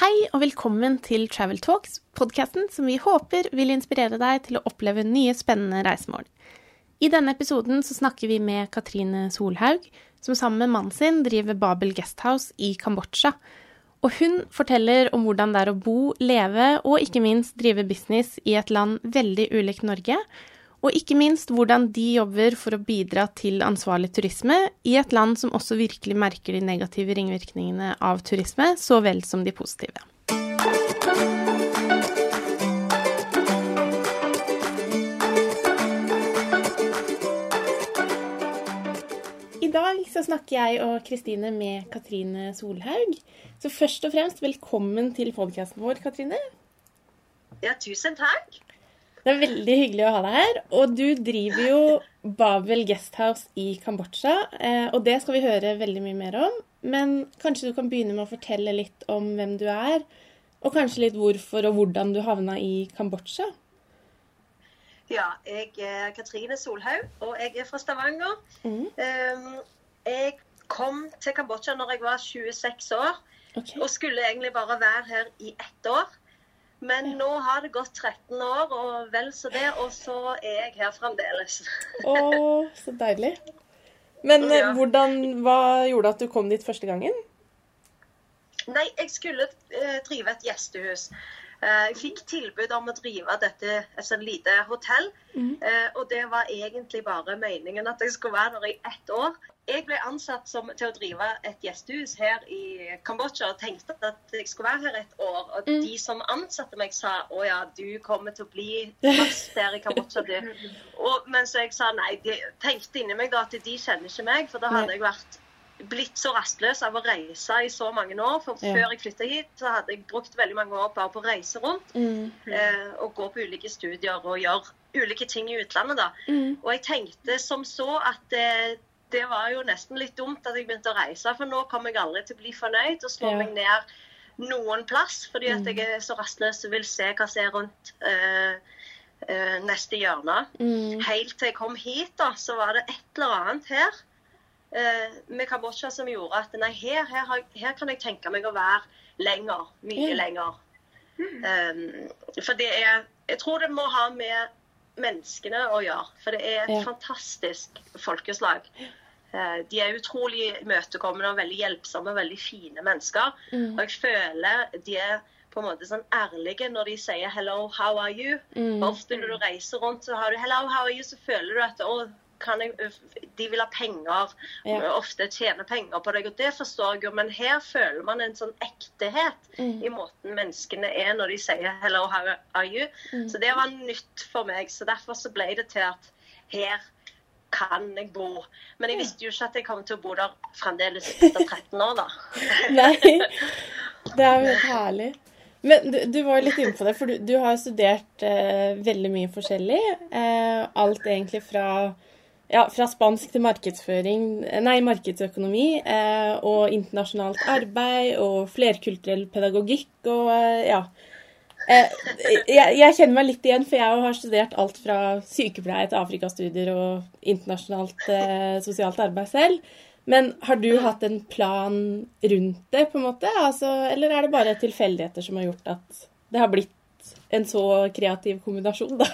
Hei og velkommen til Travel Talks, podkasten som vi håper vil inspirere deg til å oppleve nye spennende reisemål. I denne episoden så snakker vi med Katrine Solhaug, som sammen med mannen sin driver Babel Guesthouse i Kambodsja. Og hun forteller om hvordan det er å bo, leve og ikke minst drive business i et land veldig ulikt Norge, og ikke minst hvordan de jobber for å bidra til ansvarlig turisme i et land som også virkelig merker de negative ringvirkningene av turisme, så vel som de positive. I dag så snakker jeg og Kristine med Katrine Solhaug. Så først og fremst velkommen til podkasten vår, Katrine. Ja, tusen takk. Det er veldig hyggelig å ha deg her. Og du driver jo Babel Guesthouse i Kambodsja, eh, og det skal vi høre veldig mye mer om. Men kanskje du kan begynne med å fortelle litt om hvem du er, og kanskje litt hvorfor og hvordan du havna i Kambodsja? Ja, jeg er Katrine Solhaug, og jeg er fra Stavanger. Mm. Jeg kom til Kambodsja når jeg var 26 år, okay. og skulle egentlig bare være her i ett år. Men nå har det gått 13 år, og vel så det, og så er jeg her fremdeles. Å, så deilig. Men ja. Eh, hvordan, hva gjorde at du kom dit første gangen? Nei, jeg skulle eh, drive et gjestehus. Eh, jeg fikk tilbud om å drive dette et sånn lite hotell. Mm. Eh, og det var egentlig bare meningen at jeg skulle være der i ett år. Jeg ble ansatt som, til å drive et gjestehus her i Kambodsja og tenkte at jeg skulle være her et år. Og mm. de som ansatte meg, sa å ja, du kommer til å bli fast her i Kambodsja, du. Og, mens jeg sa nei, de tenkte inni meg da at de kjenner ikke meg, for da hadde jeg vært blitt så rastløs av å reise i så mange år. For ja. før jeg flytta hit, så hadde jeg brukt veldig mange år bare på å reise rundt. Mm. Eh, og gå på ulike studier og gjøre ulike ting i utlandet, da. Mm. Og jeg tenkte som så at det, det, var jo nesten litt dumt at jeg begynte å reise, for nå kommer jeg aldri til å bli fornøyd og slå ja. meg ned noen plass, fordi at mm. jeg er så rastløs og vil se hva som er rundt eh, eh, neste hjørne. Mm. Helt til jeg kom hit, da, så var det et eller annet her eh, med Kambodsja som gjorde at nei, her, her, her, kan jeg tenke meg å være lenger. Mye mm. lenger. Um, for det er Jeg tror det må ha med menneskene å gjøre. For det er et ja. fantastisk folkeslag. Uh, de er utrolig imøtekommende og veldig hjelpsomme og veldig fine mennesker. Mm. Og jeg føler de er på en måte sånn ærlige når de sier 'hello, how are you'. Mm. Ofte når du reiser rundt, så har du 'hello, how are you', så føler du at å, jeg, de vil ha penger, ja. ofte tjene penger på deg. Og det forstår jeg jo, men her føler man en sånn ektehet mm. i måten menneskene er når de sier 'hello, how are you'? Mm. Så det var nytt for meg. Så derfor så ble det til at her kan jeg bo. Men jeg visste jo ikke at jeg kom til å bo der fremdeles etter 13 år, da. Nei, det er jo helt herlig. Men du, du var litt inne på det, for du, du har studert eh, veldig mye forskjellig. Eh, alt egentlig fra ja, fra spansk til markedsføring, nei, markedsøkonomi eh, og internasjonalt arbeid og flerkulturell pedagogikk og eh, ja. Eh, jeg, jeg, kjenner meg litt igjen, for jeg har studert alt fra sykepleie til afrikastudier og internasjonalt eh, sosialt arbeid selv. Men har du hatt en plan rundt det, på en måte? Altså, eller er det bare tilfeldigheter som har gjort at det har blitt en så kreativ kombinasjon, da?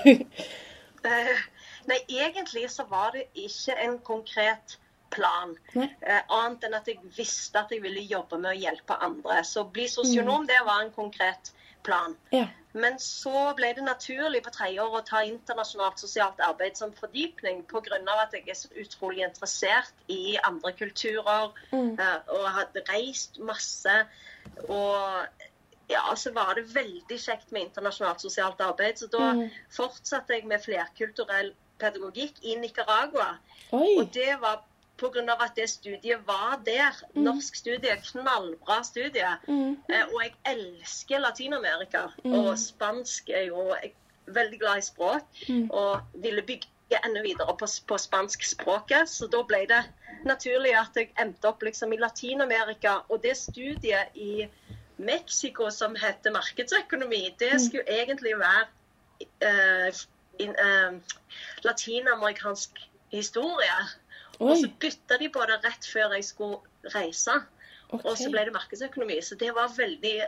Nei, egentlig så var det ikke en konkret plan. Eh, annet enn at jeg visste at jeg ville jobbe med å hjelpe andre. Så bli sosionom, mm. det var en konkret plan. Ja. Men så ble det naturlig på tredje år å ta internasjonalt sosialt arbeid som fordypning pga. at jeg er så utrolig interessert i andre kulturer mm. eh, og har reist masse. Og ja, så var det veldig kjekt med internasjonalt sosialt arbeid. Så da mm. fortsatte jeg med flerkulturell pedagogikk i Nicaragua. Oi. Og det var pga. at det studiet var der. Mm. Norsk studie, knallbra studie. Mm. Eh, og jeg elsker Latin-Amerika. Mm. Og spansk er jo jeg er veldig glad i språk. Mm. Og ville bygge enda videre på, på spanskspråket. Så da ble det naturlig at jeg endte opp liksom i Latin-Amerika. Og det studiet i Mexico som heter markedsøkonomi, det mm. skulle egentlig være eh, uh, latinamerikansk historie. Oi. Og så bytta de på det rett før jeg skulle reise. Okay. Og så ble det markedsøkonomi. Så det var veldig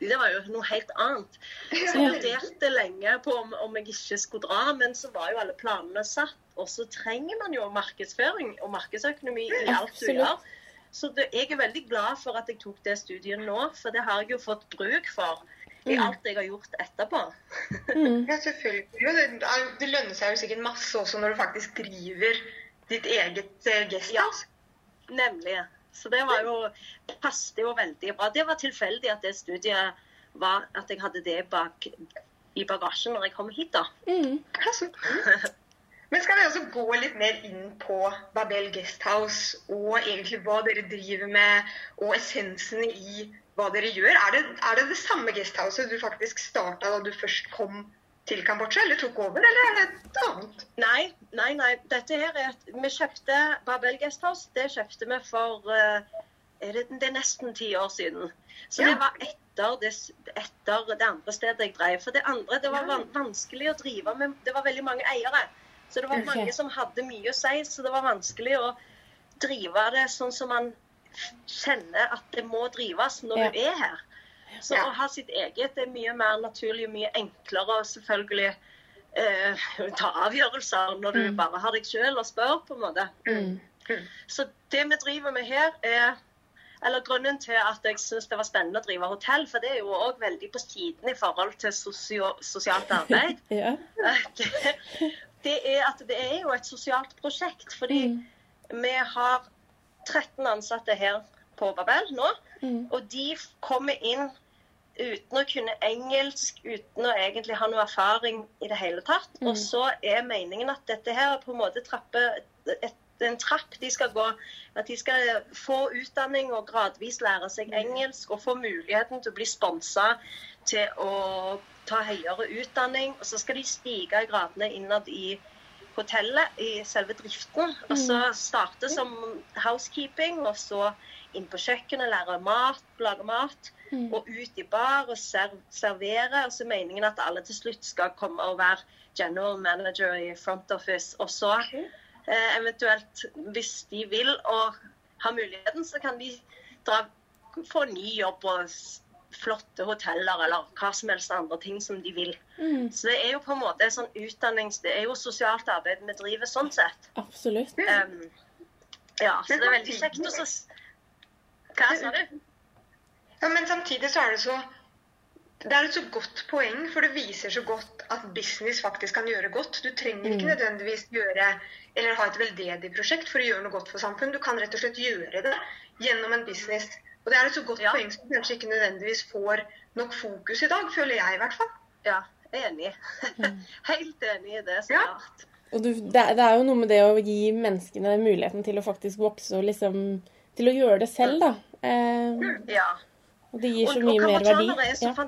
det var jo noe helt annet. Så jeg vurderte lenge på om, om, jeg ikke skulle dra, men så var jo alle planene satt. Og så trenger man jo markedsføring og markedsøkonomi i alt du gjør. Så det, jeg er veldig glad for at jeg tok det studiet nå, for det har jeg jo fått bruk for i mm. alt jeg har gjort etterpå. Mm. ja, selvfølgelig. Det, det, lønner seg jo sikkert masse også når du faktisk driver ditt eget uh, guesthouse. Ja, nemlig. Så det var jo passet jo veldig bra. Det var tilfeldig at det studiet var at jeg hadde det bak, i bagasjen når jeg kom hit, da. Mm. Men skal vi også gå litt mer inn på Babel Guesthouse og egentlig hva dere driver med, og essensen i hva dere gjør? Er det er det, det samme guesthouset du faktisk starta da du først kom til Kambodsja, eller tok over, eller er det et annet? Nei, nei, nei. Dette her er et, Vi kjøpte Babel Guesthouse. Det kjøpte vi for uh, er det, det, er nesten ti år siden. Så ja. det var etter det, etter det, andre stedet jeg drev. For det andre det var van, vanskelig å drive med Det var veldig mange eiere. Så det var mange som hadde mye å si. Så det var vanskelig å drive det sånn som man kjenner at det må drives når ja. du er her. Så å ha sitt eget er mye mer naturlig og mye enklere å selvfølgelig eh, ta avgjørelser når du mm. bare har deg sjøl og spør, på en måte. Mm. Mm. Så det vi driver med her, er eller Grunnen til at jeg syns det var spennende å drive hotell, for det er jo òg veldig på siden i forhold til sosio sosialt arbeid. ja. det, det, er at det er jo et sosialt prosjekt. Fordi mm. vi har 13 ansatte her på Babel nå. Mm. Og de kommer inn uten å kunne engelsk, uten å egentlig ha noe erfaring i det hele tatt. Mm. Og så er meningen at dette her er på en måte trappe, et, en trapp de skal gå. At de skal få utdanning og gradvis lære seg mm. engelsk og få muligheten til å bli sponsa til å ta høyere utdanning. Og så skal de stige i gradene innad i hotellet, i selve driften. Og så mm. starte som housekeeping, og så inn på kjøkkenet, lære mat, lage mat. Mm. Og ut i bar og servere. Og så er meningen at alle til slutt skal komme og være general manager i front office. Og så eh, eventuelt, hvis de vil og har muligheten, så kan de dra, få ny jobb og flotte hoteller eller hva som helst andre ting som de vil. Mm. Så det er jo på en måte sånn utdannings... Det er jo sosialt arbeid vi driver sånn sett. Absolutt. Um, ja, så det er veldig kjekt å Hva sa du? Ja, men samtidig så er det så det er et så godt poeng, for det viser så godt at business faktisk kan gjøre godt. Du trenger ikke mm. nødvendigvis gjøre eller ha et veldedig prosjekt for å gjøre noe godt for samfunnet. Du kan rett og slett gjøre det gjennom en business. Og det er et så godt ja. poeng som kanskje ikke nødvendigvis får nok fokus i dag, føler jeg i hvert fall. Ja, enig. Mm. Helt enig i det. Så ja. klart. Og du, det, det, er jo noe med det å gi menneskene muligheten til å faktisk vokse og liksom Til å gjøre det selv, da. Eh, ja. Og det gir så mye mer verdi. Ja.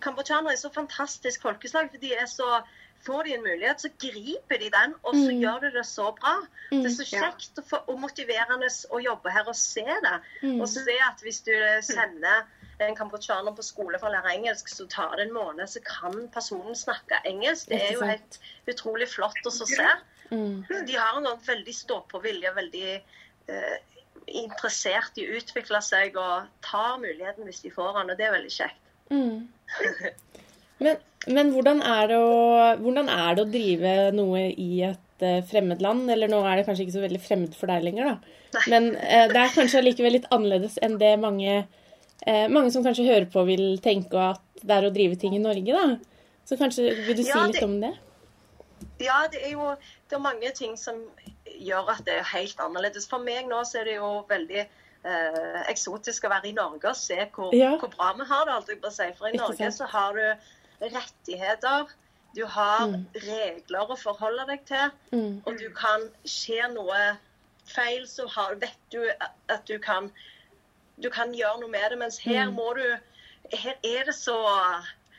Kambodsjanere er så fantastisk folkeslag. for de er så Får de en mulighet, så griper de den, og så mm. gjør de det så bra. Mm. Det er så kjekt og, og motiverende å jobbe her og se det. Mm. Og se at hvis du sender en kambodsjaner på skole for å lære engelsk, så tar det en måned, så kan personen snakke engelsk. Det er jo helt utrolig flott å se. Mm. De har en veldig stå-på-vilje, veldig eh, interessert i å utvikle seg og tar muligheten hvis de får den, og det er veldig kjekt. Mm. Men, men hvordan, er å, hvordan, er det å, drive noe i et uh, fremmed land? Eller nå er det kanskje ikke så veldig fremmed for deg lenger, da. Nei. Men eh, det er kanskje allikevel litt annerledes enn det mange, eh, mange som kanskje hører på, vil tenke at det er å drive ting i Norge, da. Så kanskje vil du si ja, det, litt om det? Ja, det er jo det er mange ting som gjør at det er helt annerledes. For meg nå så er det jo veldig eh, eksotisk å være i Norge og se hvor, ja. hvor bra vi har det. alt jeg bare sier. For i Norge så har du rettigheter. Du har mm. regler å forholde deg til. Mm. Og du kan skje noe feil, så har, vet du at du kan, du kan gjøre noe med det. Mens her mm. må du Her er det så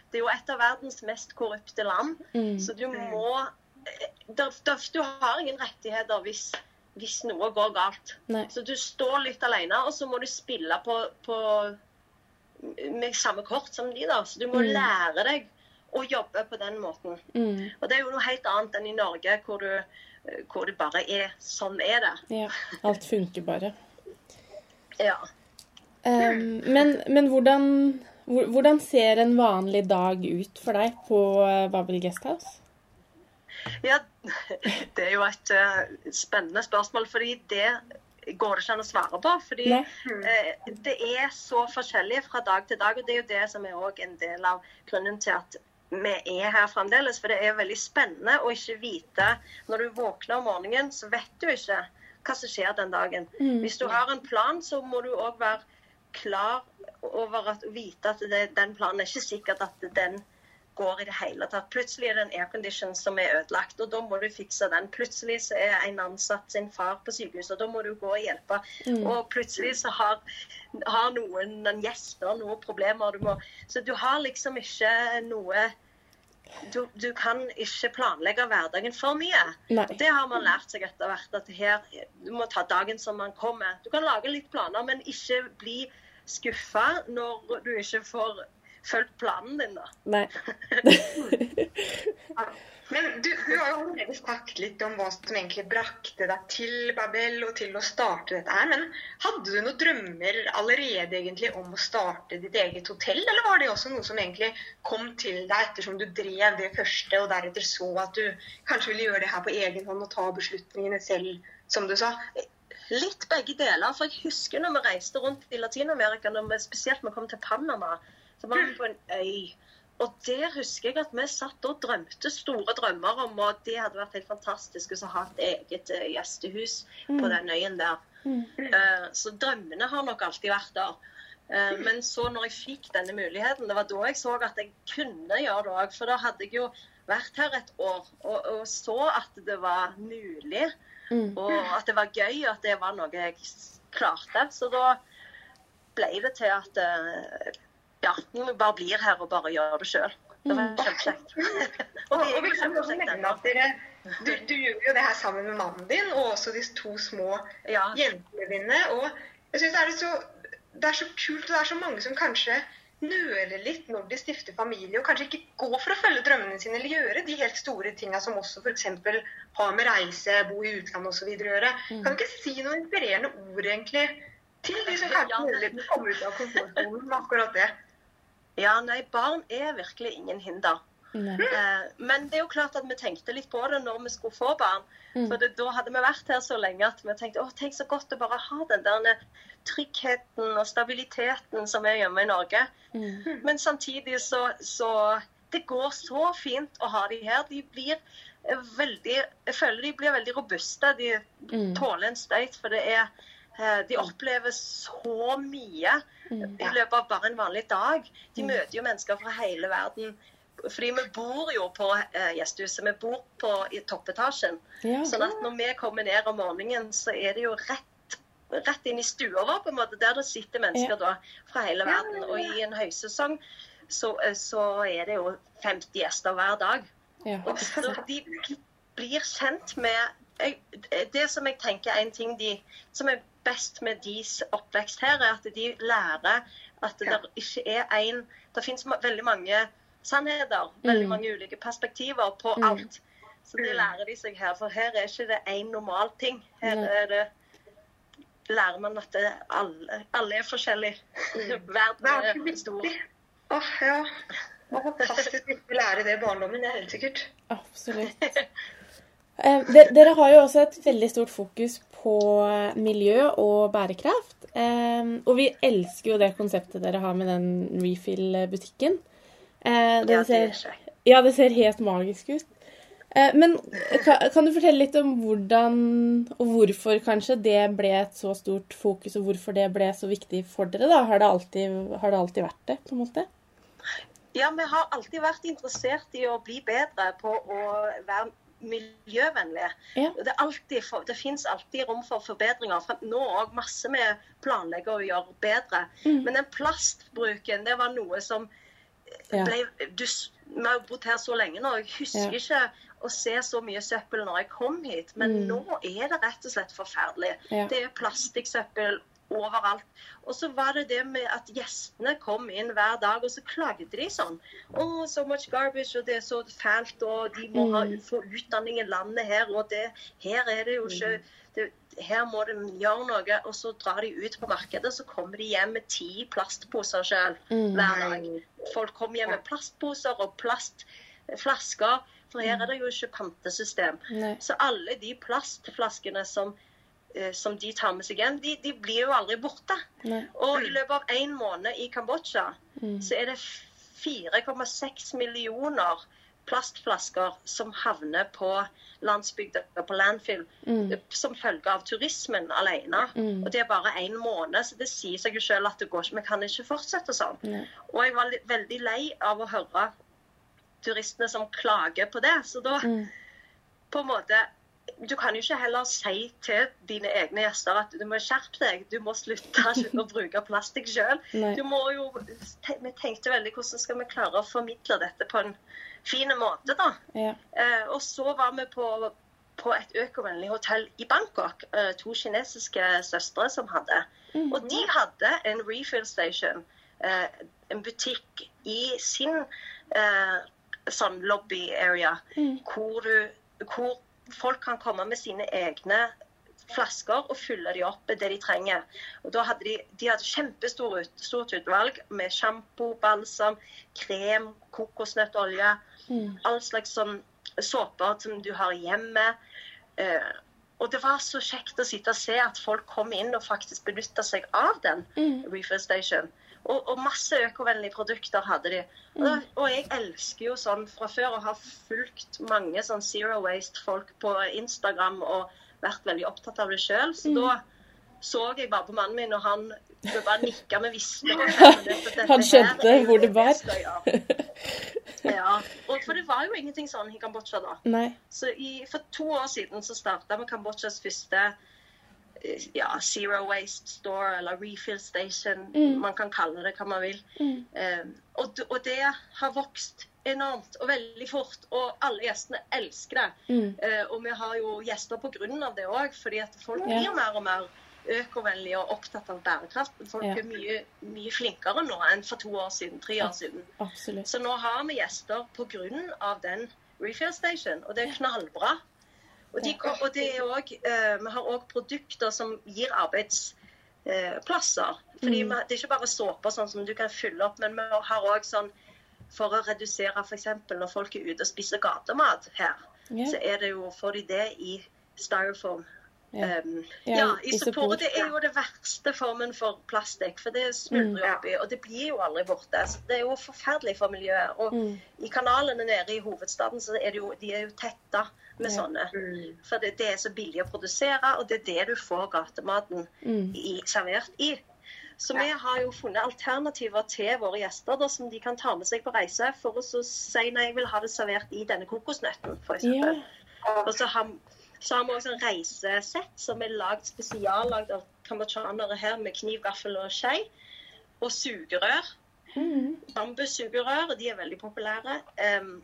Det er jo et av verdens mest korrupte land. Mm. Så du må der, der, du har ingen rettigheter hvis, hvis noe går galt. Nei. Så du står litt alene, og så må du spille på, på med samme kort som de. da. Så du må mm. lære deg å jobbe på den måten. Mm. Og det er jo noe helt annet enn i Norge, hvor, du, hvor det bare er sånn er det. Ja, alt funker bare. ja. Um, men, men hvordan, Hvordan ser en vanlig dag ut for deg på eh, Babel Guesthouse? Ja, det er jo et uh, spennende spørsmål, fordi det går det ikke an å svare på. Fordi uh, det er så forskjellig fra dag til dag, og det er jo det som er en del av grunnen til at vi er her fremdeles. For det er veldig spennende å ikke vite Når du våkner om morgenen, så vet du ikke hva som skjer den dagen. Mm. Hvis du har en plan, så må du òg være klar over å vite at det, den planen er ikke sikkert at den går i det hele tatt. Plutselig er det en aircondition som er ødelagt, og da må du fikse den. Plutselig så er en ansatt sin far på sykehuset, og da må du gå og hjelpe. Mm. Og plutselig så har, har noen gjester noen problemer. Du må, så du har liksom ikke noe du, du, kan ikke planlegge hverdagen for mye. Nei. Det har man lært seg etter hvert. at her, Du må ta dagen som man kommer. Du kan lage litt planer, men ikke bli skuffa når du ikke får fulgt planen din, da. Nei. Men du, du, har jo allerede snakket litt om hva som egentlig brakte deg til Babel og til å starte dette her. Men hadde du noen drømmer allerede egentlig om å starte ditt eget hotell, eller var det også noe som egentlig kom til deg ettersom du drev det første, og deretter så at du kanskje ville gjøre det her på egen hånd og ta beslutningene selv, som du sa? Litt begge deler. For jeg husker når vi reiste rundt i Latin-Amerika, spesielt når vi kom til Panama, så var vi på en øy. Og der husker jeg at vi satt og drømte store drømmer om og det hadde vært helt fantastisk å ha et eget uh, gjestehus mm. på den øyen der. Mm. Uh, så drømmene har nok alltid vært der. Uh, men så når jeg fikk denne muligheten, det var da jeg så at jeg kunne gjøre det òg. For da hadde jeg jo vært her et år og, og så at det var mulig. Mm. Og at det var gøy, og at det var noe jeg klarte. Så da ble det til at ja, vi bare blir her og bare gjør det sjøl. Det var mm. kjempekjekt. og vi kan også kjempekjekt at dere du, du, gjør jo det her sammen med mannen din og også de to små ja. jentene dine. Og jeg synes det så, det er så kult, og det er så mange som kanskje nøler litt når de stifter familie, og kanskje ikke går for å følge drømmene sine eller gjøre de helt store tinga som også f.eks. har med reise, bo i utlandet osv. å gjøre. Mm. Kan du ikke si noen inspirerende ord egentlig til de som kanskje nøler litt med å komme ut av komfortsonen med akkurat det? Ja, nei, barn er virkelig ingen hinder. Mm. men det er jo klart at vi tenkte litt på det når vi skulle få barn. Mm. For det, da hadde vi vært her så lenge at vi tenkte å, tenk så godt å bare ha den der tryggheten og stabiliteten som er hjemme i Norge. Mm. Men samtidig så, så Det går så fint å ha de her. De blir veldig Jeg føler de blir veldig robuste. De mm. tåler en støyt. For det er Eh, de opplever så mye mm. i løpet av bare en vanlig dag. De mm. møter jo mennesker fra hele verden. Fordi vi bor jo på eh, gjestehuset. Vi bor på, i toppetasjen. Ja. Sånn at når vi kommer ned om morgenen, så er det jo rett, rett inn i stua vår, på en måte, der det sitter mennesker da, fra hele verden. Og i en høysesong så, eh, så er det jo 50 gjester hver dag. Og så de blir kjent med Det som jeg tenker er en ting de, som er best med deres oppvekst her, er at de lærer at det ja. ikke er én Det finnes veldig mange sannheter, mm. veldig mange ulike perspektiver på mm. alt. Så det mm. lærer de seg her. For her er ikke det én normal ting. Her er det lærer man at det, alle, alle, er forskjellige. Mm. Verden er stor. Åh, oh, ja. Det var fantastisk å lære det i barndommen, det er helt sikkert. Absolutt. Eh, dere har jo også et veldig stort fokus på miljø og bærekraft. Eh, og vi elsker jo det konseptet dere har med den refill-butikken. Eh, ja, ser, ja, det ser helt magisk ut. Men kan du fortelle litt om hvordan og hvorfor kanskje det ble et så stort fokus, og hvorfor det ble så viktig for dere? da? Har det alltid, har det alltid vært det, på en måte? Ja, vi har alltid vært interessert i å bli bedre på å være miljøvennlige. Ja. Det, alltid det finnes alltid rom for forbedringer. Nå òg masse vi planlegger å gjøre bedre. Mm. Men den plastbruken, det var noe som ble du, Vi har bodd her så lenge nå. Jeg husker ikke å se så mye søppel når jeg kom hit, men mm. nå er det rett og slett forferdelig. Det er plastikksøppel overalt. Og så var det det med at gjestene kom inn hver dag, og så klagde de sånn. Oh, so much garbage, og det er så fælt, og de må ha, mm. få utdanning i landet her, og det, her er det jo ikke det, her må de gjøre noe. Og så drar de ut på markedet, så kommer de hjem med ti plastposer sjøl Mm. hver dag. Folk kommer hjem med plastposer og plastflasker. For her er det jo ikke pantesystem. Nei. Så alle de plastflaskene som, som de tar med seg hjem, de, de blir jo aldri borte. Nei. Og i løpet av én måned i Kambodsja Mm. så er det 4,6 millioner plastflasker som havner på landsbygda, på landfill, Mm. som følge av turismen alene. Mm. Og det er bare én måned, så det sier seg jo selv at det går ikke. Vi kan ikke fortsette sånn. Nei. Og jeg var veldig lei av å høre turistene som klager på det. Så da Mm. på en måte Du kan jo ikke heller si til dine egne gjester at du må skjerpe deg, du må slutte å bruke plastikk sjøl. Vi tenkte veldig hvordan skal vi klare å formidle dette på en fin måte, da. Ja. Eh, og så var vi på, på et økovennlig hotell i Bangkok. Eh, to kinesiske søstre som hadde. Mm. Og de hadde en refill station, eh, en butikk, i sin eh, sånn lobby area, Mm. hvor, du, hvor folk kan komme med sine egne flasker og fylle de opp det de trenger. Og da hadde de, de hadde kjempestort ut, stort utvalg med sjampo, balsam, krem, kokosnøttolje. Mm. All slags sånn såper som du har hjemme. Eh, og det var så kjekt å sitte og se at folk kom inn og faktisk benytta seg av den Mm. refill station. Og, og masse økovennlige produkter hadde de. Og, og jeg elsker jo sånn fra før å ha fulgt mange sånn zero waste-folk på Instagram og vært veldig opptatt av det sjøl. Så da så jeg bare på mannen min, og han bare nikka med visste. Han skjønte hvor det var? Ja, og for det var jo ingenting sånn i Kambodsja da. Nei. Så i, for to år siden så starta vi Kambodsjas første ja, Zero Waste Store, eller Refill Station. Mm. Man kan kalle det hva man vil. Mm. Eh, og, og det har vokst enormt og veldig fort, og alle gjestene elsker det. Mm. Eh, og vi har jo gjester av det òg, fordi at folk blir blir mer og mer økovennlige og opptatt av bærekraft. Folk yeah. er mye, mye flinkere nå enn for to år siden, tre år siden. Absolutt. Så nå har vi gjester pga. den refill station, og det er knallbra. Og, de, og det også, eh, vi har òg produkter som gir arbeidsplasser. Fordi Mm. Det er ikke bare såper sånn som du kan fylle opp, men vi har òg sånn for å redusere f.eks. når folk er ute og spiser gatemat her, yeah. så er det jo, får de det i styrofoam. Ja. Um, Ja, isopor. Det er jo det verste formen for plastikk, for det smuldrer Mm. oppi, og det blir jo aldri borte. Så det er jo forferdelig for miljøet. Og Mm. i kanalene nede i hovedstaden så er det jo, de er jo tetta med Ja. sånne. Mm. For det, det er så billig å produsere, og det er det du får gatematen Mm. i, servert i. Så vi har jo funnet alternativer til våre gjester da, som de kan ta med seg på reise, for å så si nei, jeg vil ha det servert i denne kokosnøtten, f.eks. Ja. Og så har, så har vi også en reisesett som er lagd spesiallagd av kambodsjanere her med kniv, gaffel og skje. Og sugerør. Mm. Bambussugerør, de er veldig populære. Um,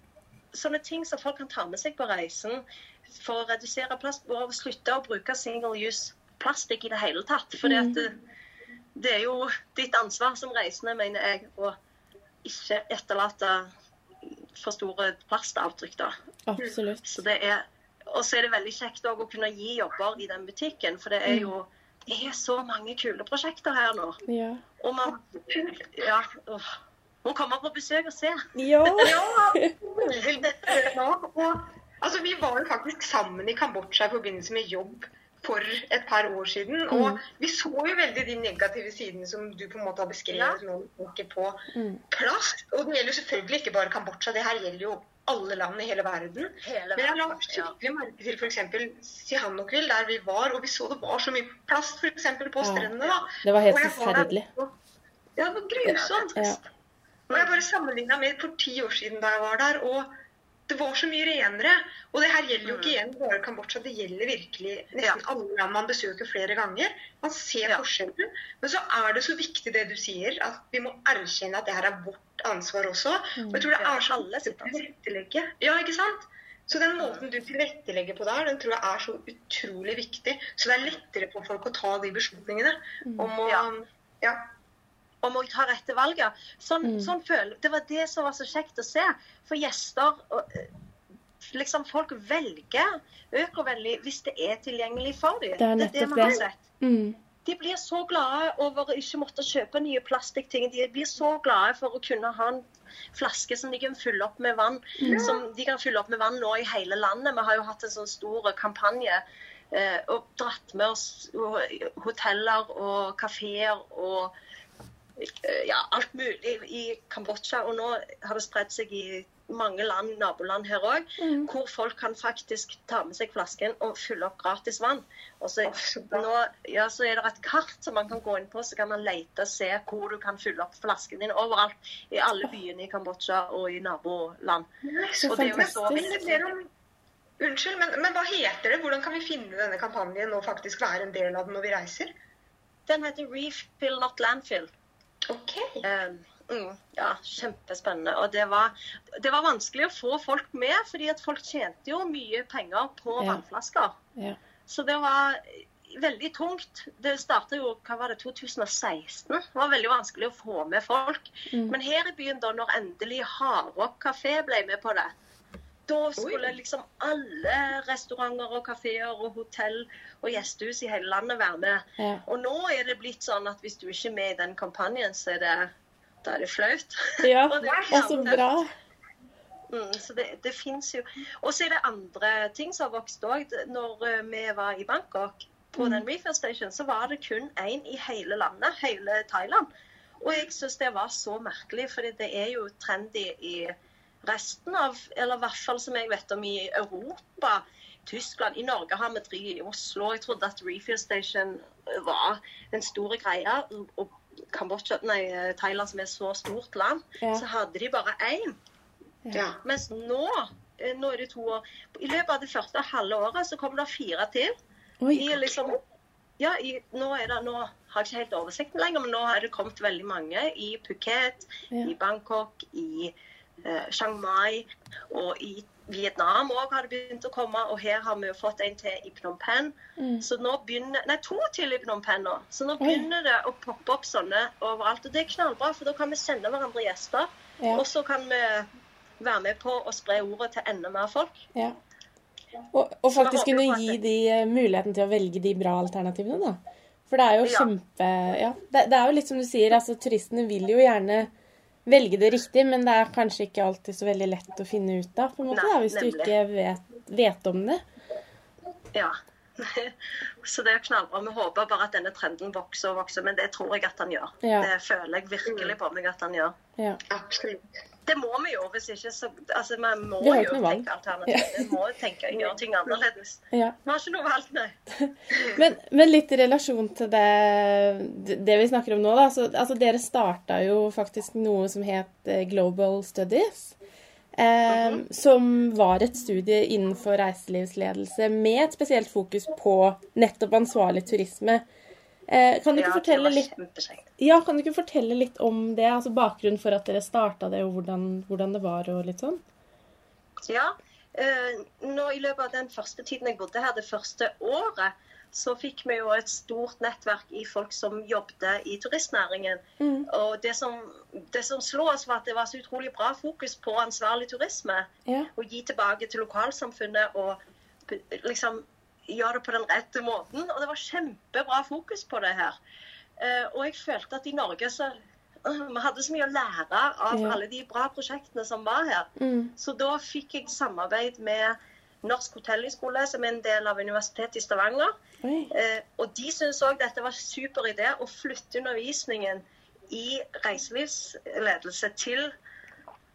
sånne ting som folk kan ta med seg på reisen for å redusere plast og slutte å bruke single use plastikk i det hele tatt. For Mm. det, det er jo ditt ansvar som reisende, mener jeg, å ikke etterlate for store plastavtrykk. da. Absolutt. Så det er, og så er det veldig kjekt å kunne gi jobber i den butikken, for det er jo det er så mange kule prosjekter her nå. Ja. Og man Ja. åh, komme på besøk og se. Ja. Ja, nå. Og, altså, vi var jo faktisk sammen i Kambodsja i forbindelse med jobb for et par år siden. Og vi så jo veldig de negative sidene som du på en måte har beskrevet nå Åke, på Mm. Og det gjelder jo selvfølgelig ikke bare Kambodsja, det her gjelder jo alle land i hele verden. Hele Men jeg la skikkelig Ja. merke til f.eks. Sihanoukville, der vi var, og vi så det var så mye plast for eksempel på Ja. strendene. da. Det var helt forferdelig. Ja, det var grusomt. Ja. Og jeg bare sammenligna med for ti år siden da jeg var der, og det var så mye renere. Og det her gjelder jo ikke igjen bare Kambodsja, det gjelder virkelig nesten alle land man besøker flere ganger. Man ser Ja. forskjellen. Men så er det så viktig det du sier, at vi må erkjenne at det her er vårt ansvar også. Og jeg tror det Ja, er så alle tilrettelegge. Ja, ikke sant? Så den måten du tilrettelegger på der, den tror jeg er så utrolig viktig. Så det er lettere for folk å ta de beslutningene om å Ja. ja. Om å ta rette valget. Sånn, Mm. sånn føl, det var det som var så kjekt å se. For gjester og, eh, liksom folk velger økovennlig hvis det er tilgjengelig for dem. Det er det, nettopp det, har det. sett. Mm. De blir så glade over å ikke måtte kjøpe nye plastikkting. De blir så glade for å kunne ha en flaske som de kan fylle opp med vann. Som de kan fylle opp med vann nå i hele landet. Vi har jo hatt en sånn stor kampanje eh, og dratt med oss hoteller og kafeer og ja, alt mulig i Kambodsja. Og nå har det spredt seg i mange land, naboland her òg, hvor folk kan faktisk ta med seg flasken og fylle opp gratis vann. Og så, nå, ja, så er det et kart som man kan gå inn på, så kan man lete og se hvor du kan fylle opp flasken din overalt. I alle byene i Kambodsja og i naboland. Så Og det er jo så Unnskyld, men, men hva heter det? Hvordan kan vi finne denne kampanjen og faktisk være en del av den når vi reiser? Den heter Refill Not Landfill. Ok. Eh, mm, ja, kjempespennende. Og det var, det var vanskelig å få folk med, fordi at folk tjente jo mye penger på Ja. vannflasker. Ja. Så det var veldig tungt. Det starta jo hva var det, 2016. Det var veldig vanskelig å få med folk. Mm. Men her i byen, da når endelig Hardrock kafé ble med på det, da skulle liksom alle restauranter og kafeer og hotell og gjestehus i hele landet være med. Ja. Og nå er det blitt sånn at hvis du ikke er med i den kampanjen, så er det, da er det flaut. ja. Og det er så bra. Mm, så det, det fins jo Og så er det andre ting som har vokst òg. Når eh, vi var i Bangkok, på Mm. den refill station, så var det kun én i hele landet, hele Thailand. Og jeg syns det var så merkelig, for det er jo trendy i resten av Eller i hvert fall som jeg vet om i Europa. Tyskland. I Norge har vi tre i Oslo. Jeg trodde at refill station var en stor greie. Og Kambodsja, nei, Thailand, som er så stort land, Ja. så hadde de bare én. Ja. Mens nå, eh, nå er det to år I løpet av det første halve året så kommer det fire til. Oi. I liksom, ja, i, nå, det, nå har jeg ikke helt oversikten lenger, men nå har det kommet veldig mange i Phuket, Ja. i Bangkok, i Chiang Mai og i Vietnam òg har det begynt å komme. Og her har vi jo fått en til i Phnom Penh. Mm. Så nå begynner, nei, to til i Phnom Penh nå. Så nå begynner det å poppe opp sånne overalt. Og det er knallbra, for da kan vi sende hverandre gjester. Ja. Og så kan vi være med på å spre ordet til enda mer folk. Ja. Og, og faktisk kunne gi de eh, muligheten til å velge de bra alternativene, da. For det er jo kjempe Ja. Det, det er jo litt som du sier, altså turistene vil jo gjerne velge det riktig, men det er kanskje ikke alltid så veldig lett å finne ut av, på en måte, Nei, da, hvis du ikke vet, vet om det. Ja. Så det er knallbra. Vi håper bare at denne trenden vokser og vokser, men det tror jeg at han gjør. Ja. Det føler jeg virkelig på meg at han gjør. Ja. Absolutt. Det må vi jo, hvis ikke så Altså, vi må Vi jo tenke alternativt. Vi må tenke gjøre ting annerledes. ja. Vi har ikke noe valg, nei. Men, men litt i relasjon til det, det vi snakker om nå, da. Så, altså, dere starta jo faktisk noe som het eh, Global Studies. Eh, Som var et studie innenfor reiselivsledelse med et spesielt fokus på nettopp ansvarlig turisme. Eh, kan, du Ja, litt, ja, kan du ikke fortelle litt om det? Altså bakgrunnen for at dere starta det, og hvordan, hvordan det var og litt sånn? Ja. eh, nå I løpet av den første tiden jeg bodde her, det første året, så fikk vi jo et stort nettverk i folk som jobbet i turistnæringen. Mm. Og det som, det som slo oss, var at det var så utrolig bra fokus på ansvarlig turisme. Ja. Å gi tilbake til lokalsamfunnet og liksom gjøre det på den rette måten. Og det var kjempebra fokus på det her. Eh, og jeg følte at i Norge så Vi hadde så mye å lære av alle de bra prosjektene som var her. Mm. Så da fikk jeg samarbeid med Norsk hotellhøgskole, som er en del av Universitetet i Stavanger. Mm. Eh, og de syntes òg dette var super idé å flytte undervisningen i reiselivsledelse til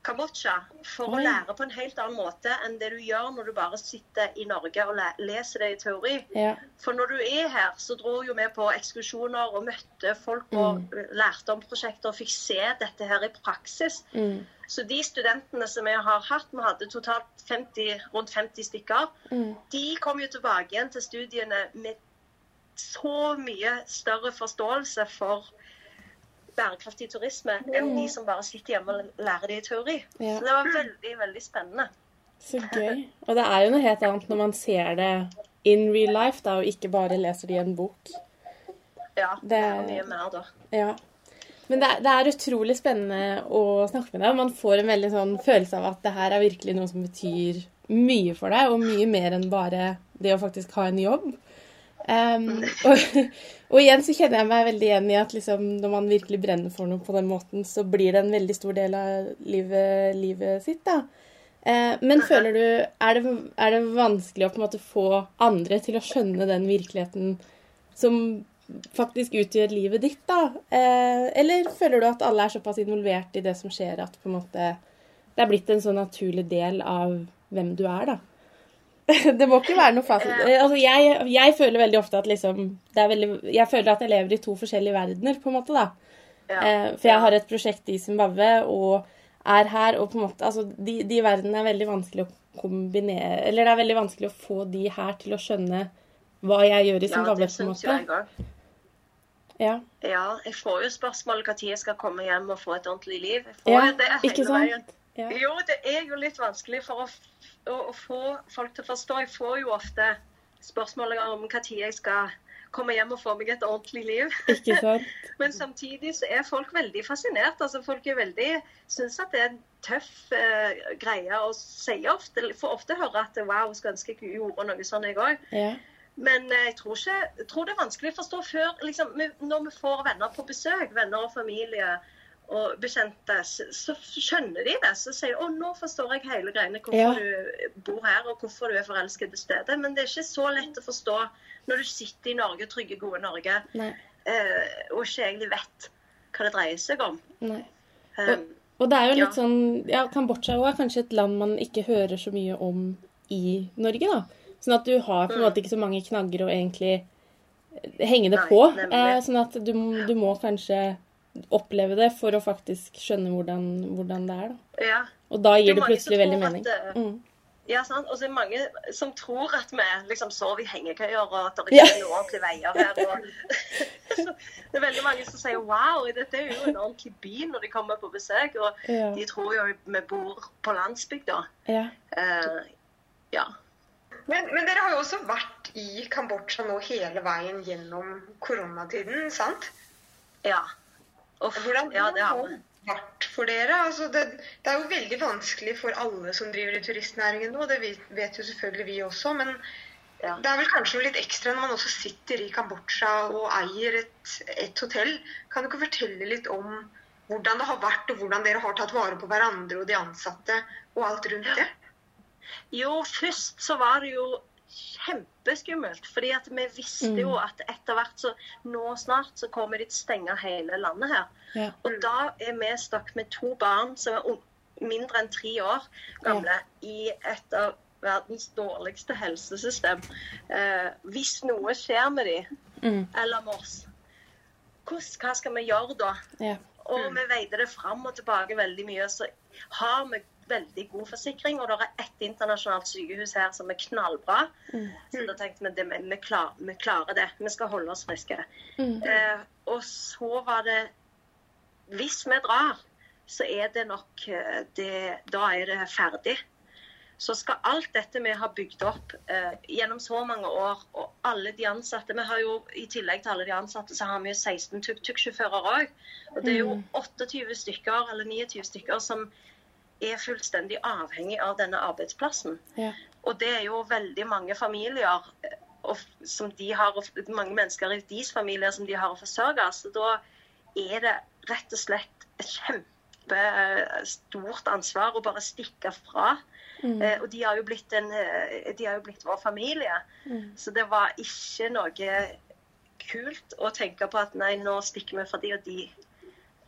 Kambodsja for å lære på en helt annen måte enn det du gjør når du bare sitter i Norge og leser det i teori. Ja. For når du er her, så dro jo vi på ekskursjoner og møtte folk og lærte om prosjekter og fikk se dette her i praksis. Mm. Så de studentene som vi har hatt, vi hadde totalt 50, rundt 50 stykker, Mm. de kom jo tilbake igjen til studiene med så mye større forståelse for bærekraftig turisme enn de som bare sitter hjemme og lærer det i teori. Ja. Så det var veldig, veldig spennende. Så gøy. Og det er jo noe helt annet når man ser det in real life, da, og ikke bare leser det i en bok. Ja, Det- er mye mer da. Ja. Men det er, det er utrolig spennende å snakke med deg. Man får en veldig sånn følelse av at det her er virkelig noe som betyr mye for deg, og mye mer enn bare det å faktisk ha en jobb. Um, og, og, igjen så kjenner jeg meg veldig igjen i at liksom, når man virkelig brenner for noe på den måten, så blir det en veldig stor del av livet, livet sitt. da. Uh, men føler du er det, er det, vanskelig å på en måte få andre til å skjønne den virkeligheten som faktisk utgjør livet ditt, da? Uh, eller føler du at alle er såpass involvert i det som skjer, at på en måte det er blitt en så naturlig del av hvem du er, da? det må ikke være noe fasit. Altså, jeg, jeg, føler veldig ofte at liksom veldig, Jeg føler at jeg lever i to forskjellige verdener, på en måte, da. Ja. Eh, for jeg har et prosjekt i Zimbabwe og er her, og på en måte Altså, de, de verdenene er veldig vanskelig å kombinere Eller det er veldig vanskelig å få de her til å skjønne hva jeg gjør i Zimbabwe, ja, på en måte. Ja. ja. Jeg får jo spørsmål når jeg skal komme hjem og få et ordentlig liv. Jeg får ja, det hele veien. Ja. Jo, det er jo litt vanskelig for å å, å, få folk til å forstå. Jeg får jo ofte spørsmål om når jeg skal komme hjem og få meg et ordentlig liv. Ikke sant? Men samtidig så er folk veldig fascinert. Altså, folk er veldig, syns at det er en tøff eh, greie å si ofte. Får ofte høre at wow, skulle ønske jeg gjorde noe sånn, jeg òg. Ja. Men eh, jeg tror, ikke, jeg tror, det er vanskelig å forstå før liksom, når vi får venner på besøk, venner og familie og bekjente, så skjønner de det. Så sier de å, nå forstår jeg hele greiene hvorfor ja. du bor her og hvorfor du er forelsket til stede. Men det er ikke så lett å forstå når du sitter i Norge, trygge, gode Norge, eh, og ikke egentlig vet hva det dreier seg om. Nei. Um, og, og, det er jo litt ja. sånn ja, Kambodsja er kanskje et land man ikke hører så mye om i Norge, da. Sånn at du har på en mm. måte ikke så mange knagger å egentlig henge det på. Eh, sånn at du, du må kanskje oppleve det for å faktisk skjønne hvordan, hvordan det er. Da. Ja. Og da gir det, det plutselig veldig mening. At, mm. Ja, sant. Og så er det mange som tror at vi liksom sover i hengekøyer, og at det ikke er noen ordentlige veier her. Og... det er veldig mange som sier wow, dette er jo en ordentlig by når de kommer på besøk. Og ja. de tror jo vi bor på landsbygda. Ja. Uh, ja. Men, men, dere har jo også vært i Kambodsja nå hele veien gjennom koronatiden, sant? Ja. Uff, Hvordan ja, det har vært for dere? Altså det, det, er jo veldig vanskelig for alle som driver i turistnæringen nå, det vet jo selvfølgelig vi også. Men ja. det er vel kanskje noe litt ekstra når man også sitter i Kambodsja og eier et, et hotell. Kan du ikke fortelle litt om hvordan det har vært, og hvordan dere har tatt vare på hverandre og de ansatte, og alt rundt det? Jo, først så var det jo kjempeskummelt. fordi at vi visste jo mm. at etter hvert så nå snart så kommer de til å stenge hele landet her. Ja. Og da er vi stakk med to barn som er mindre enn tre år gamle, ja. i et av verdens dårligste helsesystem. Eh, hvis noe skjer med dem, mm. eller med oss, hva skal vi gjøre da? Ja. Og vi veide det fram og tilbake veldig mye. Så har vi veldig god forsikring, og det er ett internasjonalt sykehus her som er knallbra. Mm. Så da tenkte vi at vi, klar, vi, klarer det. Vi skal holde oss friske. Mm. Eh, og så var det Hvis vi drar, så er det nok eh, det, Da er det ferdig. Så skal alt dette vi har bygd opp eh, gjennom så mange år, og alle de ansatte Vi har jo i tillegg til alle de ansatte, så har vi jo 16 tuk-tuk-sjåfører òg. Og det er jo 28 mm. stykker eller 29 stykker som er fullstendig avhengig av denne arbeidsplassen. Ja. Og det er jo veldig mange familier eh, og, som de har, mange mennesker i deres familier som de har å forsørge. Så da er det rett og slett et kjempestort ansvar å bare stikke fra. Mm. Eh, og de har, en, eh, de har jo blitt vår familie. Mm. Så det var ikke noe kult å tenke på at nei, nå stikker vi fra de, og de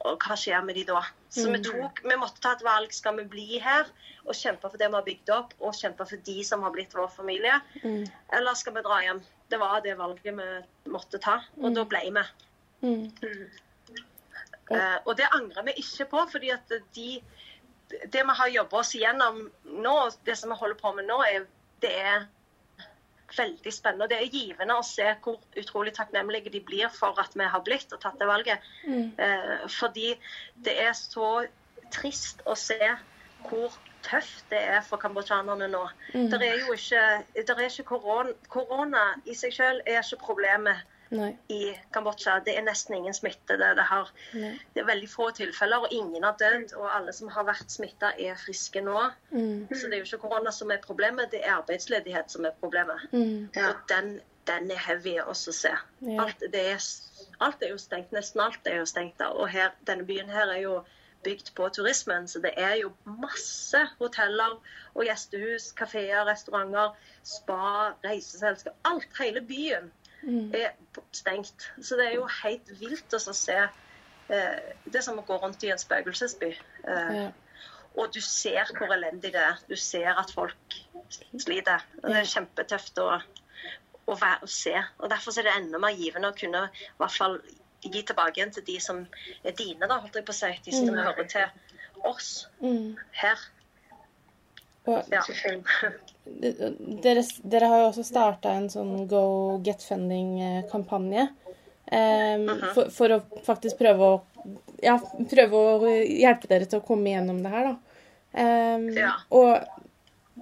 og hva skjer med de da? Så vi, mm. tok, vi måtte ta et valg. Skal vi bli her og kjempe for det vi har bygd opp, og kjempe for de som har blitt vår familie? Mm. Eller skal vi dra hjem? Det var det valget vi måtte ta, og mm. da ble vi. Mm. Uh, og det angrer vi ikke på, fordi at de, det vi har jobba oss igjennom nå, det som vi holder på med nå, er, det er veldig spennende. og Det er givende å se hvor utrolig takknemlige de blir for at vi har blitt og tatt det valget. Mm. Eh, fordi det er så trist å se hvor tøft det er for kambodsjanerne nå. Mm. Det er jo ikke, det er ikke korona, korona i seg selv er ikke problemet Nei. i Kambodsja. Det er nesten ingen smitte. Det, det, har, det er veldig få tilfeller, og ingen har dødd. Og alle som har vært smitta, er friske nå. Mm. Så det er jo ikke korona som er problemet, det er arbeidsledighet som er problemet. Mm. Ja. Og den, den er heavy også å se. Ja. Alt, det er, alt er jo stengt. Nesten alt er jo stengt. da. Og her, denne byen her er jo bygd på turismen, så det er jo masse hoteller og gjestehus, kafeer, restauranter, spa, reiseselskap. Alt, hele byen Mm. Er stengt. Så det er jo helt vilt å se eh, Det er som å gå rundt i en spøkelsesby. Eh, og du ser hvor elendig det er. Du ser at folk sliter. Og det er kjempetøft å, å, være, å se. Og Derfor er det enda mer givende å kunne i hvert fall gi tilbake igjen til de som er dine, da, holdt jeg på å si. De som Mm. hører til oss Mm. her. Og Ja. Dere, dere har jo også starta en sånn Go Get Funding-kampanje. Um, uh -huh. for, for å faktisk prøve å ja, prøve å hjelpe dere til å komme gjennom det her, da. Um, Ja. og,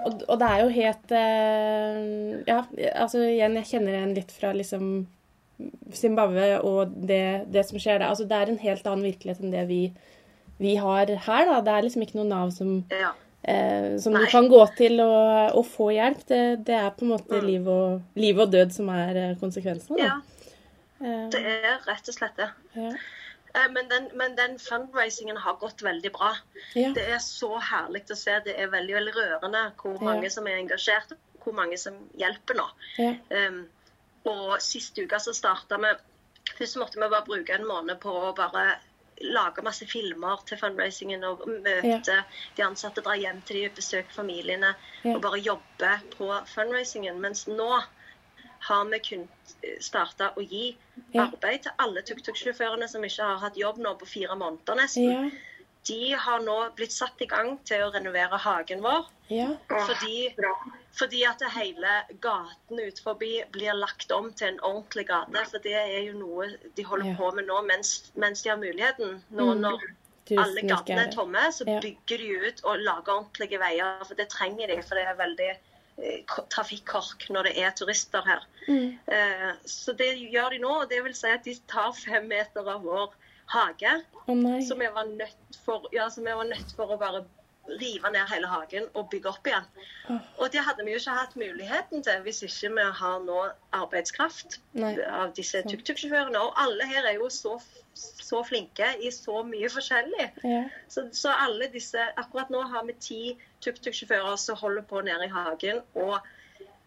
og, og det er jo helt uh, Ja, altså igjen, jeg kjenner igjen litt fra liksom Zimbabwe og det, det som skjer der. Altså, det er en helt annen virkelighet enn det vi, vi har her, da. Det er liksom ikke noe Nav som Ja. Eh, som du kan gå til og, og få hjelp. Det, det er på en måte Mm. liv, og, liv og død som er eh, konsekvensene. ja, Eh, det er rett og slett det. ja. Eh, Men den, men den fundraisingen har gått veldig bra. Ja. Det er så herlig å se. Det er veldig veldig rørende hvor mange som er engasjert, og hvor mange som hjelper nå. Ja. Um, og sist uke så starta vi Først måtte vi bare bruke en måned på å bare lage masse filmer til fundraisingen og møte de ansatte, dra hjem til de, besøke familiene Ja. og bare jobbe på fundraisingen. Mens nå har vi kun starte å gi Ja. arbeid til alle tuk-tuk-sjåførene som ikke har hatt jobb nå på fire måneder nesten. Ja. De har nå blitt satt i gang til å renovere hagen vår. Ja. Fordi. Fordi at hele gaten ut forbi blir lagt om til en ordentlig gate. For det er jo noe de holder Ja. på med nå mens, mens de har muligheten. Nå Mm. når Tusen alle gatene er tomme, så Ja. bygger de ut og lager ordentlige veier. For det trenger de, for det er veldig eh, trafikkork når det er turister her. Mm. Eh, så det gjør de nå, og det vil si at de tar fem meter av vår hage. Oh, som vi var nødt for, ja, var nødt for å bare rive ned hele hagen og bygge opp igjen. Og det hadde vi jo ikke hatt muligheten til hvis ikke vi har nå arbeidskraft Nei. av disse tuk-tuk-sjåførene. Og alle her er jo så, så flinke i så mye forskjellig. Ja. Så, så alle disse Akkurat nå har vi ti tuk-tuk-sjåfører som holder på nede i hagen og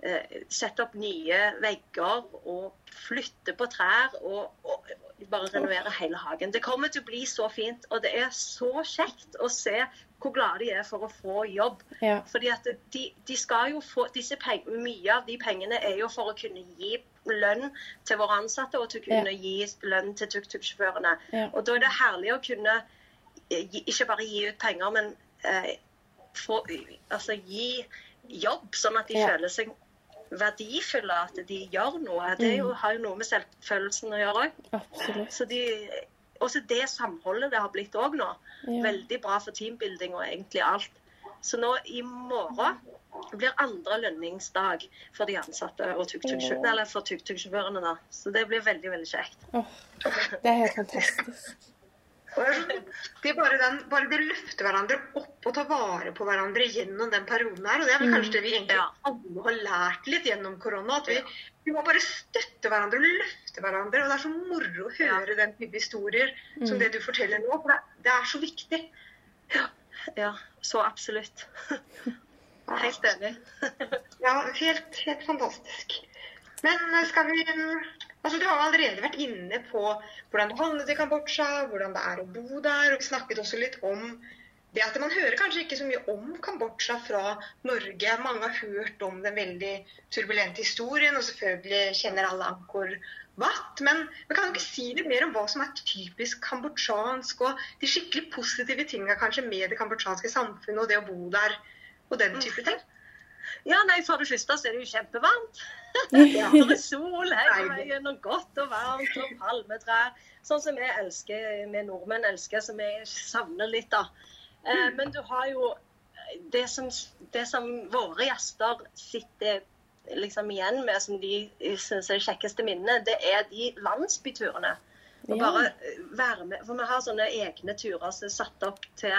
eh, setter opp nye vegger og flytter på trær og, og bare renovere hele hagen. Det kommer til å bli så fint, og det er så kjekt å se hvor glade de er for å få jobb. Ja. Fordi at de, de skal jo få disse pengene, Mye av de pengene er jo for å kunne gi lønn til våre ansatte og til å kunne gi lønn til tuk-tuk-sjåførene. Ja. Og da er det herlig å kunne eh, ikke bare gi ut penger, men eh, få, altså, gi jobb, sånn at de Ja. føler seg verdifulle, at de gjør noe. Det jo, har jo noe med selvfølelsen å gjøre òg. Så de også det samholdet det har blitt òg nå. Ja. Veldig bra for teambuilding og egentlig alt. Så nå i morgen blir andre lønningsdag for de ansatte og tuk-tuk-sjåførene. Eller for tuk-tuk-sjåførene. Så det blir veldig, veldig kjekt. Oh, det er helt fantastisk. Sånn, det er bare, den, bare de løfter hverandre opp og tar vare på hverandre gjennom den perioden her. Og det er vel kanskje det vi egentlig alle har lært litt gjennom korona. At vi, vi må bare støtte hverandre og løfte hverandre. Og det er så moro å høre den type historier som Mm. det du forteller nå. For det, det er så viktig. Ja, så absolutt. Helt enig. Ja, helt, helt fantastisk. Men eh, skal vi Altså, Du har allerede vært inne på hvordan du havnet i Kambodsja, hvordan det er å bo der. og snakket også litt om det at man hører kanskje ikke så mye om Kambodsja fra Norge. Mange har hørt om den veldig turbulente historien, og selvfølgelig kjenner alle Angkor Wat. Men vi kan jo ikke si litt mer om hva som er typisk kambodsjansk, og de skikkelig positive tinga kanskje med det kambodsjanske samfunnet og det å bo der, og den type ting? Ja, nei, For det første så er det jo kjempevarmt. Ja. Det er sol hele veien, og godt og varmt, og palmetrær. Sånn som vi elsker, vi nordmenn elsker, som vi savner litt, da. Eh, men du har jo det som, det som våre gjester sitter liksom igjen med som de syns er det kjekkeste minnet, det er de landsbyturene. Og bare være med, for Vi har sånne egne turer som er satt opp til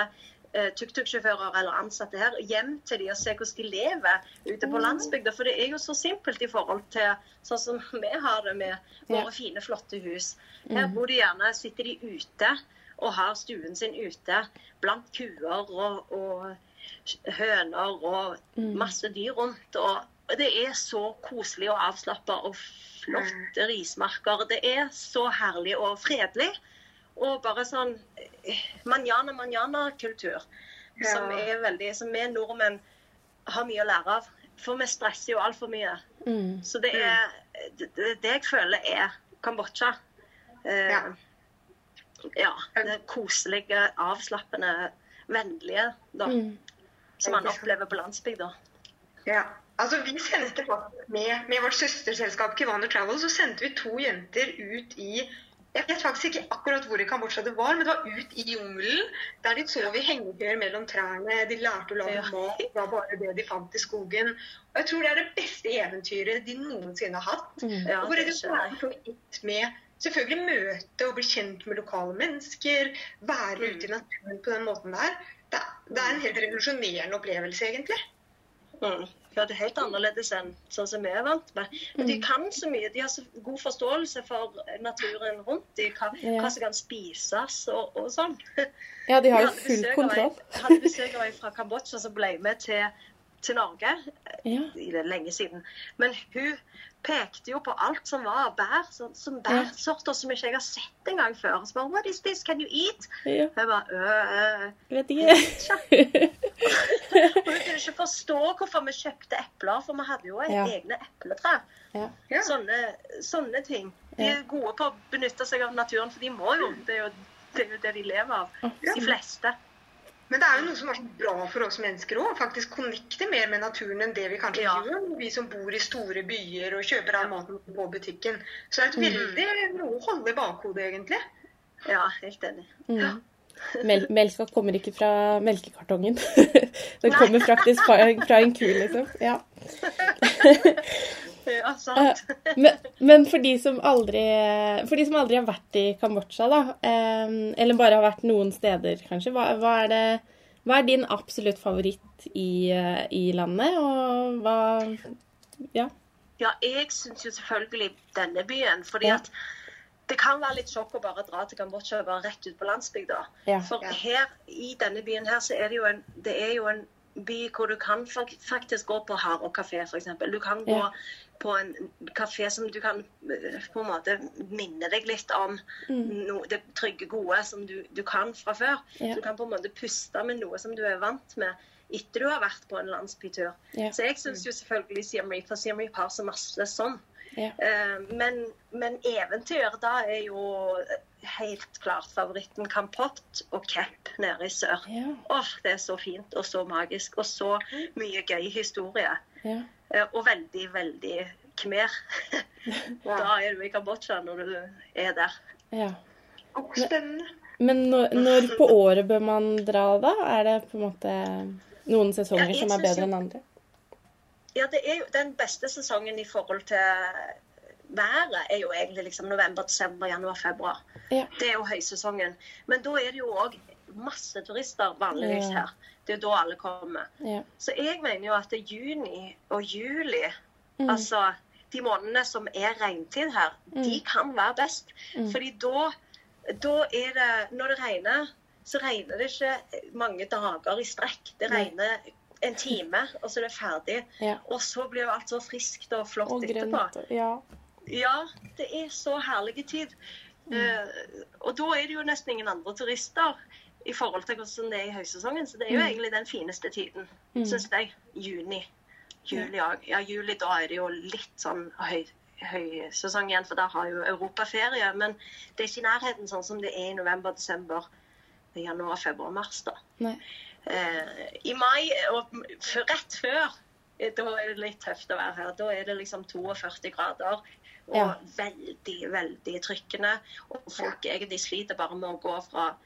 tuk-tuk-sjåfører eller ansatte her, hjem til de og se hvordan de lever ute på landsbygda. For det er jo så simpelt i forhold til sånn som vi har det med våre fine, flotte hus. Her bor de gjerne, sitter de ute og har stuen sin ute blant kuer og, og høner og masse dyr rundt. Og det er så koselig og avslappa og flotte rismarker. Det er så herlig og fredelig. Og bare sånn manjana-manjana-kultur. Som er veldig Som vi nordmenn har mye å lære av. For vi stresser jo altfor mye. Mm. Så det er det, det det jeg føler er Kambodsja. Eh, Ja. ja. Det koselige, avslappende, vennlige da, Mm. som man opplever på landsbygda. Ja. Altså, vi sendte med, med vårt søsterselskap Kivaner Travel, så sendte vi to jenter ut i Jeg vet faktisk ikke akkurat hvor i Kambodsja det var, men det var ut i jungelen. Der de sov i hengebjørn mellom trærne. De lærte å lage Ja. mat. Det var bare det de fant i skogen. Og jeg tror det er det beste eventyret de noensinne har hatt. Mm. Ja, Og hvor det det å være er så ett med selvfølgelig møte og bli kjent med lokale mennesker. Være Mm. ute i naturen på den måten der. Det, det er en helt revolusjonerende opplevelse, egentlig. Mm. Ja, det er helt annerledes enn sånn som vi er vant med. Men de kan så mye. De har så god forståelse for naturen rundt. dem, hva, Ja. hva som kan spises og, og sånn. Ja, de har jo full kontroll. ei- hadde besøk av ei fra Kambodsja som ble med til, til Norge Ja. i det er lenge siden. Men hun pekte jo på alt som var av bær, som, som bærsorter som ikke jeg har sett engang før. Så bare, What is this? Can you eat? ja. Jeg bare, øh, øh. Vet ikke. Og hun kunne ikke forstå hvorfor vi kjøpte epler, for vi hadde jo Ja. egne epletre. Ja. Ja. Sånne, sånne ting. De er gode på å benytte seg av naturen, for de må jo. Det er jo det, er jo det de lever av. De fleste. Men det er jo noe som er så bra for oss mennesker òg. Faktisk connecte mer med naturen enn det vi kanskje Ja. gjør. Vi som bor i store byer og kjøper all maten på butikken. Så det er et veldig noe å holde i bakhodet, egentlig. Ja, helt enig. Mm. Mel melka kommer ikke fra melkekartongen. Den kommer faktisk fra en ku, liksom. Ja. Ja, sant. Men, men for, de som aldri, for de som aldri har vært i Kambodsja, da, eh, eller bare har vært noen steder, kanskje, hva, hva, er, det, hva er din absolutt favoritt i, eh, i landet, og hva Ja. Ja, jeg syns jo selvfølgelig denne byen. fordi Ja. at det kan være litt sjokk å bare dra til Kambodsja og bare rett ut på landsbygda. Ja. For Ja. her i denne byen her så er det jo en, det er jo en by hvor du kan faktisk gå på Haro kafé, f.eks. Du kan gå Ja. På en kafé som du kan eh, på en måte minne deg litt om no, det trygge, gode som du, du kan fra før. Ja. Du kan på en måte puste med noe som du er vant med etter du har vært på en landsbytur. Ja. Så jeg syns jo selvfølgelig Siem Reap, for Siem Reap har så masse sånn. Ja. Eh, men, men eventyr, da er jo helt klart favoritten Kampot og Kepp nede i sør. Ja. Åh, det er så fint og så magisk, og så mye gøy historie. Ja. Eh, og veldig, veldig khmer. Da er du i Kambodsja når du er der. ja. Men. Men når, når på året bør man dra da? Er det på en måte noen sesonger ja, som er bedre enn andre? Ja, det er jo den beste sesongen i forhold til været er jo egentlig liksom november, desember, januar, februar. Ja. Det er jo høysesongen. Men da er det jo òg masse turister vanligvis Ja. her. Det er da alle kommer. Ja. Så jeg mener jo at det er juni og juli, Mm. altså de månedene som er regntid her, de kan være best. Mm. Fordi da, da er det Når det regner, så regner det ikke mange dager i strekk. Det regner en time, og så er det ferdig. Ja. Og så blir jo alt så friskt og flott Og etterpå. Ja. Ja, det er så herlig tid. Eh, og da er det jo nesten ingen andre turister i forhold til hvordan det er i høysesongen. Så det er jo egentlig den fineste tiden, Mm. syns jeg. Juni. Juli òg. Ja, juli da er det jo litt sånn høy, høysesong igjen, for da har jo Europa ferie. Men det er ikke i nærheten sånn som det er i november, desember, januar, februar, mars, da. Eh, I mai, og rett før, eh, da er det litt tøft å være her. Da er det liksom 42 grader. Og Ja. veldig, veldig trykkende. Og folk egentlig sliter bare med å gå fra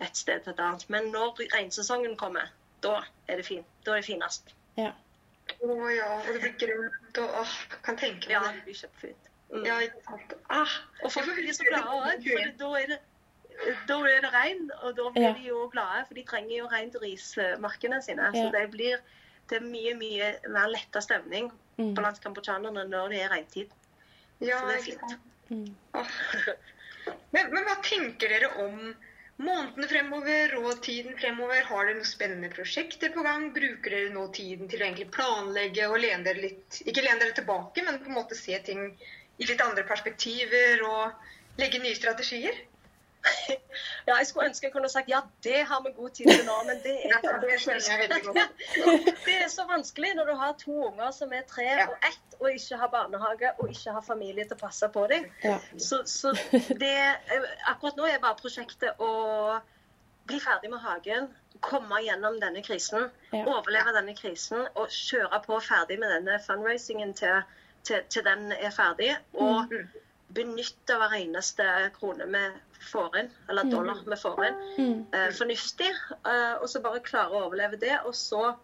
et sted til et annet. Men når regnsesongen kommer, da er det fint. Da er det finest. Ja. Å ja, og det blir grønt og åh, kan tenke meg Ja, det. blir kjempefint. Mm. Ja, ikke sant. Ah, Og folk blir så glade òg, for da er det da er det regn, og da blir Ja. de jo glade, for de trenger jo regn til rismarkene sine. Ja. Så det blir det er mye mye mer letta stemning Mm. blant kambodsjanerne når det er regntid. Ja, Så det er fint. Mm. Men, men hva tenker dere om månedene fremover og tiden fremover? Har dere noen spennende prosjekter på gang? Bruker dere nå tiden til å egentlig planlegge og lene dere litt Ikke lene dere tilbake, men på en måte se ting i litt andre perspektiver og legge nye strategier? Ja, jeg skulle ønske jeg kunne sagt ja, det har vi god tid til nå, men det er Ja, det jeg. Det er så vanskelig når du har to unger som er tre og ett, og ikke har barnehage og ikke har familie til å passe på. Ja. Så, så det Akkurat nå er bare prosjektet å bli ferdig med hagen, komme gjennom denne krisen, overleve denne krisen og kjøre på ferdig med denne fundraisingen til, til, til den er ferdig. Og Mm. benytte hver eneste krone vi får inn, eller dollar vi får inn, Mm. eh, fornuftig. Eh, og så bare klare å overleve det. Og så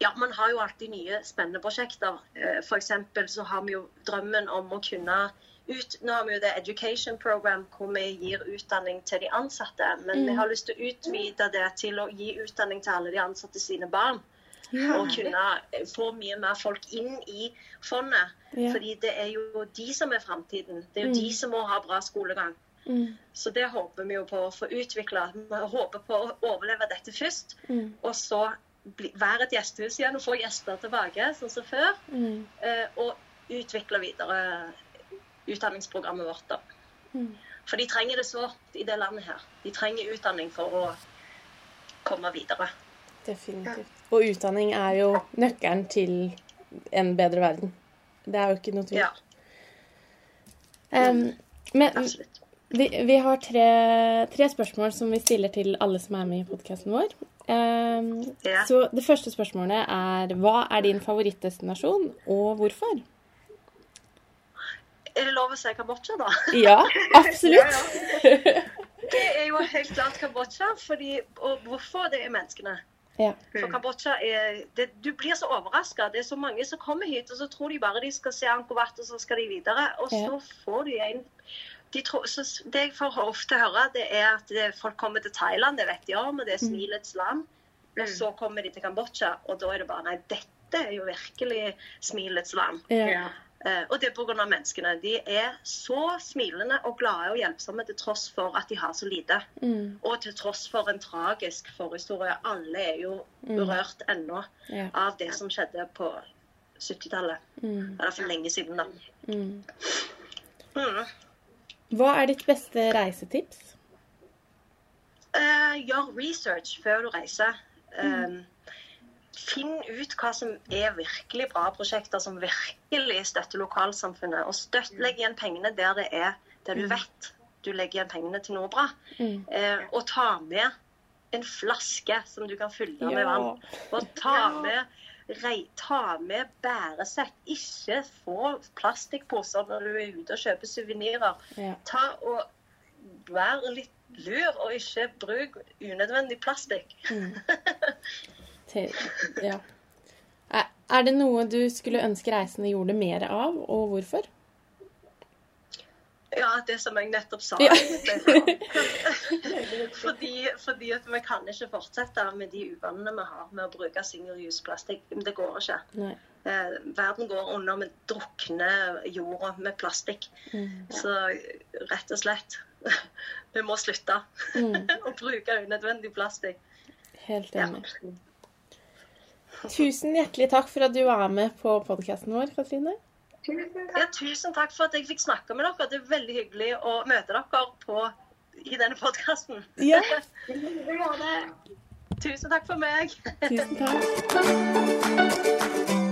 Ja, man har jo alltid nye spennende prosjekter. Eh, for eksempel så har vi jo drømmen om å kunne ut, Nå har vi jo det Education Program hvor vi gir utdanning til de ansatte. Men vi Mm. har lyst til å utvide det til å gi utdanning til alle de ansatte sine barn. Ja. Og kunne eh, få mye mer folk inn i fondet. Ja. Fordi det er jo de som er framtiden. Det er jo Mm. de som må ha bra skolegang. Mm. Så det håper vi jo på å få utvikla. Vi håper på å overleve dette først. Mm. Og så bli, være et gjestehus igjen og få gjester tilbake, sånn som før. Mm. Eh, og utvikle videre utdanningsprogrammet vårt. da. Mm. For de trenger det sårt i det landet her. De trenger utdanning for å komme videre. Definitivt. Og utdanning er jo nøkkelen til en bedre verden. Det er jo ikke noe tvil. Ja, Um, men absolutt. Vi, vi har tre, tre spørsmål som vi stiller til alle som er med i podkasten vår. Um, Ja. Så det første spørsmålet er hva er din favorittdestinasjon, og hvorfor? Er det lov å si Kambodsja, da? Ja, absolutt. Det er jo helt klart Kambodsja. Fordi, og hvorfor? Det er menneskene. Ja. For Kambodsja er det, Du blir så overraska. Det er så mange som kommer hit, og så tror de bare de skal se Angkor Wat, og så skal de videre. Og så får de en de tror, så Det jeg får ofte høre, det er at det, folk kommer til Thailand, det vet de om, og det er smilets land. Og så kommer de til Kambodsja, og da er det bare Nei, dette er jo virkelig smilets land. Ja. Uh, og det er pga. menneskene. De er så smilende og glade og hjelpsomme til tross for at de har så lite. Mm. Og til tross for en tragisk forhistorie. Alle er jo berørt ennå Ja. av det som skjedde på 70-tallet. Mm. Eller for lenge siden, da. Mm. Mm. Hva er ditt beste reisetips? Uh, gjør research før du reiser. Eh, Finn ut hva som er virkelig bra prosjekter som virkelig støtter lokalsamfunnet. Og støtt, legg igjen pengene der det er der du vet du legger igjen pengene til noe bra. Mm. Uh, og ta med en flaske som du kan fylle med Ja. vann. Og ta med ta med bæresett. Ikke få plastikkposer når du er ute og kjøper suvenirer. Ja. Ta og Vær litt lur, og ikke bruk unødvendig plastikk. Mm. Ja. Er det noe du skulle ønske reisende gjorde mer av, og hvorfor? Ja, det som jeg nettopp sa. Ja. fordi, fordi at vi kan ikke fortsette med de uvanene vi har med å bruke single use plastikk. Det går ikke. Eh, verden går under med drukner jorda med plastikk. Mm. Så rett og slett Vi må slutte Mm. å bruke unødvendig plastikk. Helt Ja. enig. Tusen hjertelig takk for at du var med på podkasten vår, Katrine. Tusen takk. Ja, tusen takk for at jeg fikk snakke med dere. Det er veldig hyggelig å møte dere på, i denne podkasten. Ja. Tusen takk for meg. Tusen takk.